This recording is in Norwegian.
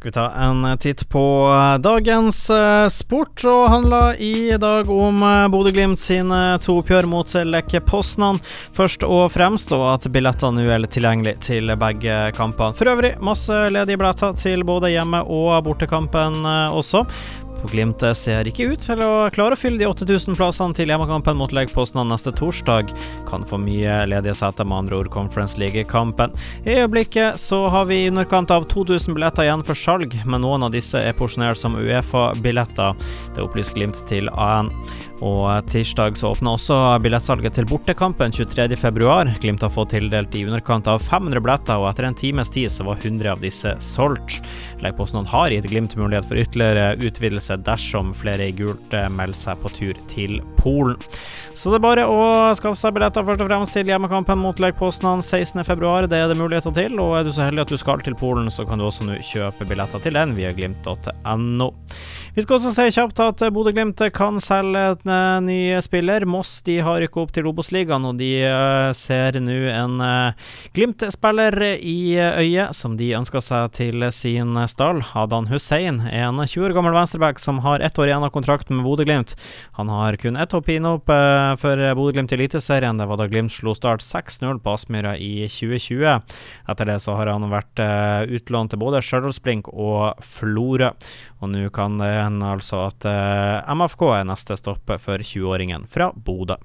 Skal vi ta en titt på eh, dagens uh, sport, og handler i dag om Bodø-Glimt sine to oppgjør mot Lech Poznan. Først og fremst, og at billetter nå er tilgjengelig til begge kampene. For øvrig masse ledige billetter til både hjemme- og bortekampen uh, også. Glimt ser ikke ut til å klare å fylle de 8000 plassene til hjemmekampen mot Legg Poznan neste torsdag. Kan få mye ledige seter, med andre ord Conference League-kampen. I øyeblikket så har vi i underkant av 2000 billetter igjen for salg, men noen av disse er porsjonert som Uefa-billetter. Det opplyser Glimt til AN. Og tirsdag så åpner også billettsalget til bortekampen 23.2. Glimt har fått tildelt i underkant av 500 billetter, og etter en times tid så var 100 av disse solgt. Legg Poznan har gitt Glimt mulighet for ytterligere utvidelse dersom flere i gult eh, melder seg på tur til Polen. Så det er bare å skaffe seg billetter først og fremst til hjemmekampen mot Legg Poznan 16.2. Det er det muligheter til, og er du så heldig at du skal til Polen, så kan du også nå kjøpe billetter til den via glimt.no. Vi skal også si kjapt at Bodø-Glimt kan selge en eh, ny spiller. Moss de har rykka opp til Obos-ligaen, og de uh, ser nå en uh, Glimt-spiller i øyet som de ønsker seg til sin stall. Hadan Hussein en 20 år gammel venstreback som har ett år igjen av kontrakten med Bodø-Glimt. Han har kun ett hopp innopp for Bodø-Glimt i Eliteserien. Det var da Glimt slo Start 6-0 på Aspmyra i 2020. Etter det så har han vært utlånt til både Stjørdals-Blink og Florø, og nå kan det hender altså at eh, MFK er neste stoppe for 20-åringen fra Bodø.